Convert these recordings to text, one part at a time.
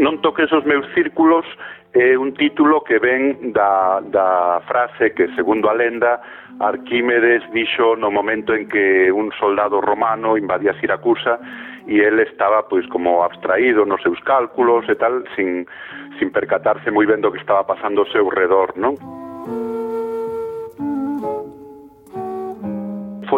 non toques os meus círculos é un título que ven da, da frase que, segundo a lenda, Arquímedes dixo no momento en que un soldado romano invadía Siracusa e él estaba pois como abstraído nos seus cálculos e tal, sin, sin percatarse moi ben do que estaba pasando ao seu redor, non?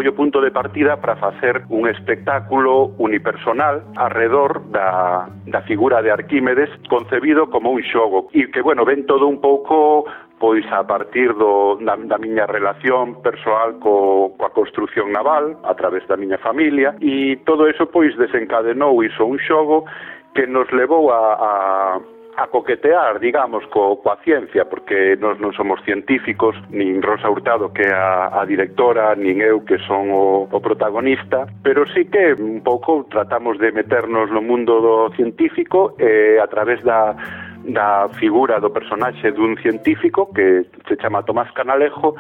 foi o punto de partida para facer un espectáculo unipersonal arredor da, da figura de Arquímedes concebido como un xogo e que, bueno, ven todo un pouco pois a partir do, da, da miña relación persoal co, coa construcción naval a través da miña familia e todo eso pois desencadenou iso un xogo que nos levou a, a a coquetear, digamos, co, coa ciencia, porque nós non somos científicos, nin Rosa Hurtado que é a, a directora, nin eu que son o, o protagonista, pero sí que un pouco tratamos de meternos no mundo do científico eh, a través da da figura do personaxe dun científico que se chama Tomás Canalejo,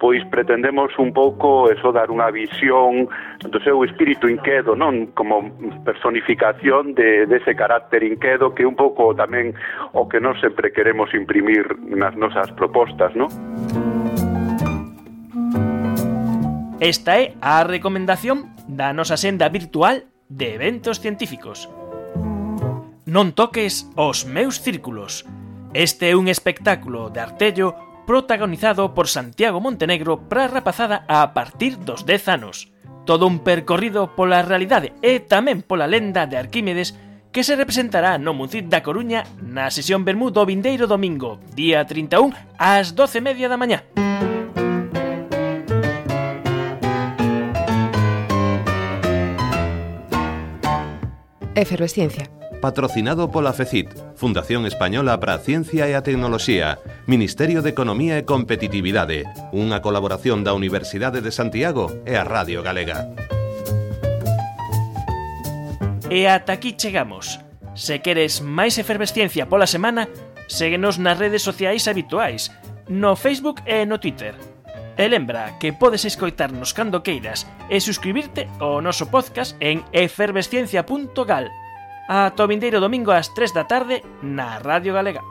pois pretendemos un pouco eso dar unha visión do seu espírito inquedo, non como personificación de dese de carácter inquedo que un pouco tamén o que non sempre queremos imprimir nas nosas propostas, non? Esta é a recomendación da nosa senda virtual de eventos científicos. Non toques os meus círculos. Este é un espectáculo de artello protagonizado por Santiago Montenegro para a rapazada a partir dos 10 anos. Todo un percorrido pola realidade e tamén pola lenda de Arquímedes que se representará no Muncid da Coruña na sesión Bermú do vindeiro domingo, día 31, ás 12:30 da mañá. Efervesciencia patrocinado pola FECIT, Fundación Española para a Ciencia e a Tecnoloxía, Ministerio de Economía e Competitividade, unha colaboración da Universidade de Santiago e a Radio Galega. E ata aquí chegamos. Se queres máis efervesciencia pola semana, séguenos nas redes sociais habituais, no Facebook e no Twitter. E lembra que podes escoitarnos cando queiras e suscribirte ao noso podcast en efervesciencia.gal. Ata o vindeiro domingo ás 3 da tarde na Radio Galega.